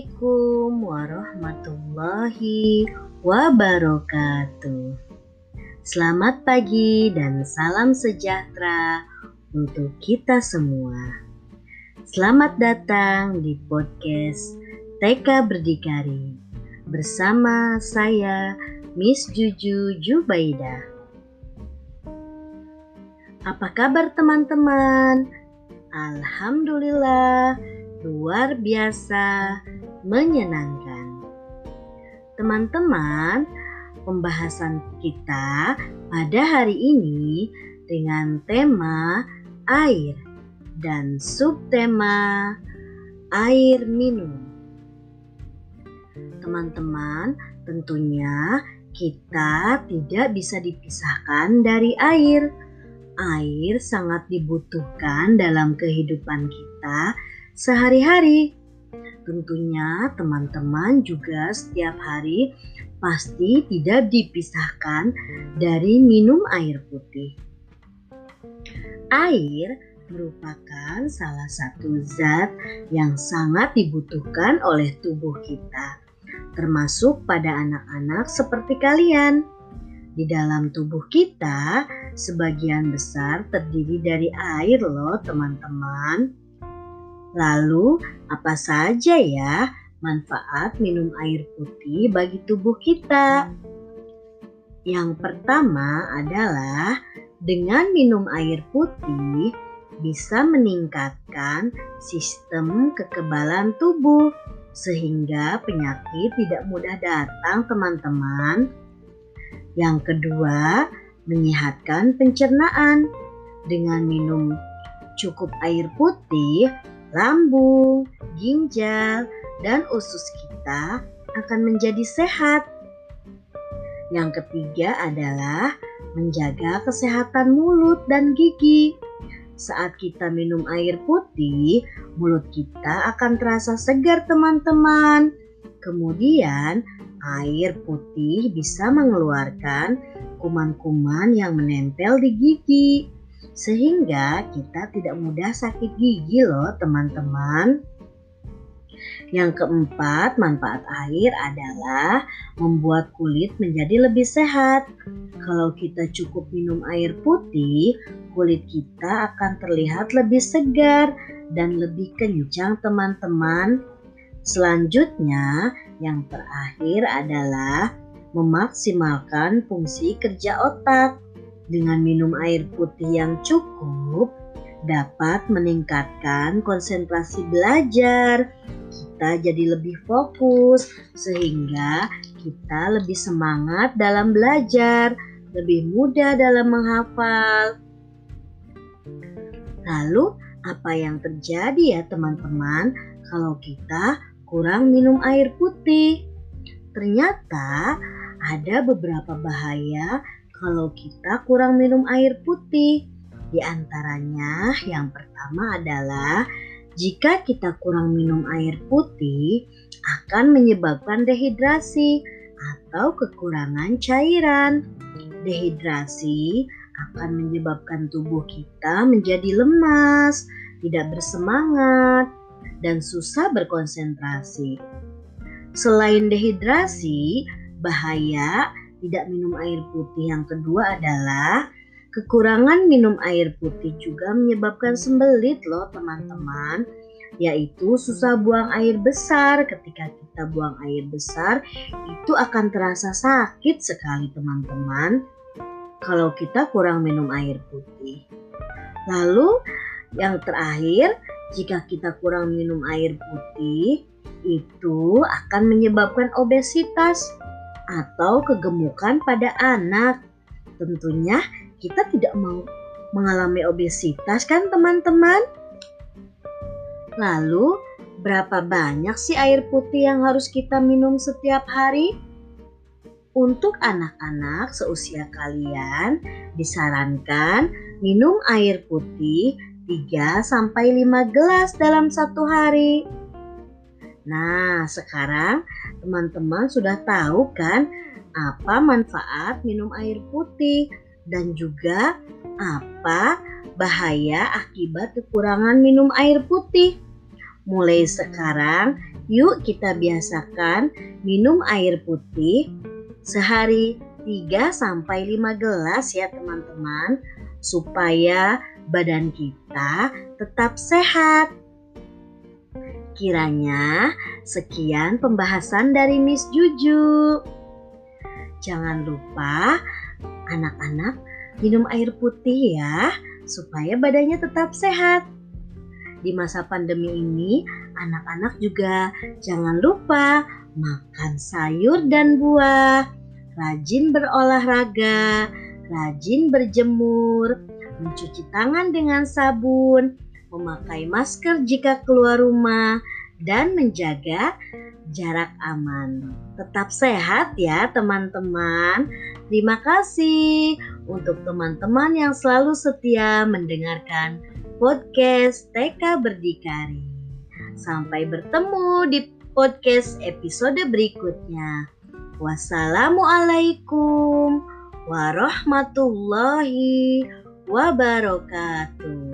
Assalamualaikum warahmatullahi wabarakatuh. Selamat pagi dan salam sejahtera untuk kita semua. Selamat datang di podcast TK Berdikari bersama saya Miss Juju Jubaida. Apa kabar teman-teman? Alhamdulillah luar biasa menyenangkan. Teman-teman, pembahasan kita pada hari ini dengan tema air dan subtema air minum. Teman-teman, tentunya kita tidak bisa dipisahkan dari air. Air sangat dibutuhkan dalam kehidupan kita sehari-hari. Tentunya teman-teman juga setiap hari pasti tidak dipisahkan dari minum air putih. Air merupakan salah satu zat yang sangat dibutuhkan oleh tubuh kita, termasuk pada anak-anak seperti kalian. Di dalam tubuh kita, sebagian besar terdiri dari air, loh, teman-teman. Lalu, apa saja ya manfaat minum air putih bagi tubuh kita? Yang pertama adalah dengan minum air putih bisa meningkatkan sistem kekebalan tubuh sehingga penyakit tidak mudah datang teman-teman. Yang kedua, menyehatkan pencernaan. Dengan minum cukup air putih, lambung, ginjal, dan usus kita akan menjadi sehat. Yang ketiga adalah menjaga kesehatan mulut dan gigi. Saat kita minum air putih, mulut kita akan terasa segar, teman-teman. Kemudian, air putih bisa mengeluarkan kuman-kuman yang menempel di gigi sehingga kita tidak mudah sakit gigi loh teman-teman. Yang keempat, manfaat air adalah membuat kulit menjadi lebih sehat. Kalau kita cukup minum air putih, kulit kita akan terlihat lebih segar dan lebih kencang, teman-teman. Selanjutnya, yang terakhir adalah memaksimalkan fungsi kerja otak dengan minum air putih yang cukup dapat meningkatkan konsentrasi belajar. Kita jadi lebih fokus sehingga kita lebih semangat dalam belajar, lebih mudah dalam menghafal. Lalu, apa yang terjadi ya teman-teman kalau kita kurang minum air putih? Ternyata ada beberapa bahaya kalau kita kurang minum air putih. Di antaranya yang pertama adalah jika kita kurang minum air putih akan menyebabkan dehidrasi atau kekurangan cairan. Dehidrasi akan menyebabkan tubuh kita menjadi lemas, tidak bersemangat, dan susah berkonsentrasi. Selain dehidrasi, bahaya tidak minum air putih. Yang kedua adalah kekurangan minum air putih juga menyebabkan sembelit loh teman-teman. Yaitu susah buang air besar. Ketika kita buang air besar itu akan terasa sakit sekali teman-teman. Kalau kita kurang minum air putih. Lalu yang terakhir jika kita kurang minum air putih itu akan menyebabkan obesitas atau kegemukan pada anak. Tentunya kita tidak mau mengalami obesitas kan teman-teman? Lalu berapa banyak sih air putih yang harus kita minum setiap hari? Untuk anak-anak seusia kalian disarankan minum air putih 3 sampai 5 gelas dalam satu hari. Nah, sekarang teman-teman sudah tahu kan apa manfaat minum air putih dan juga apa bahaya akibat kekurangan minum air putih. Mulai sekarang, yuk kita biasakan minum air putih sehari 3 sampai 5 gelas ya teman-teman supaya badan kita tetap sehat. Kiranya sekian pembahasan dari Miss Juju. Jangan lupa anak-anak minum air putih ya supaya badannya tetap sehat. Di masa pandemi ini, anak-anak juga jangan lupa makan sayur dan buah, rajin berolahraga, rajin berjemur, mencuci tangan dengan sabun, memakai masker jika keluar rumah, dan menjaga jarak aman. Tetap sehat ya teman-teman. Terima kasih untuk teman-teman yang selalu setia mendengarkan podcast TK Berdikari. Sampai bertemu di podcast episode berikutnya. Wassalamualaikum warahmatullahi wabarakatuh.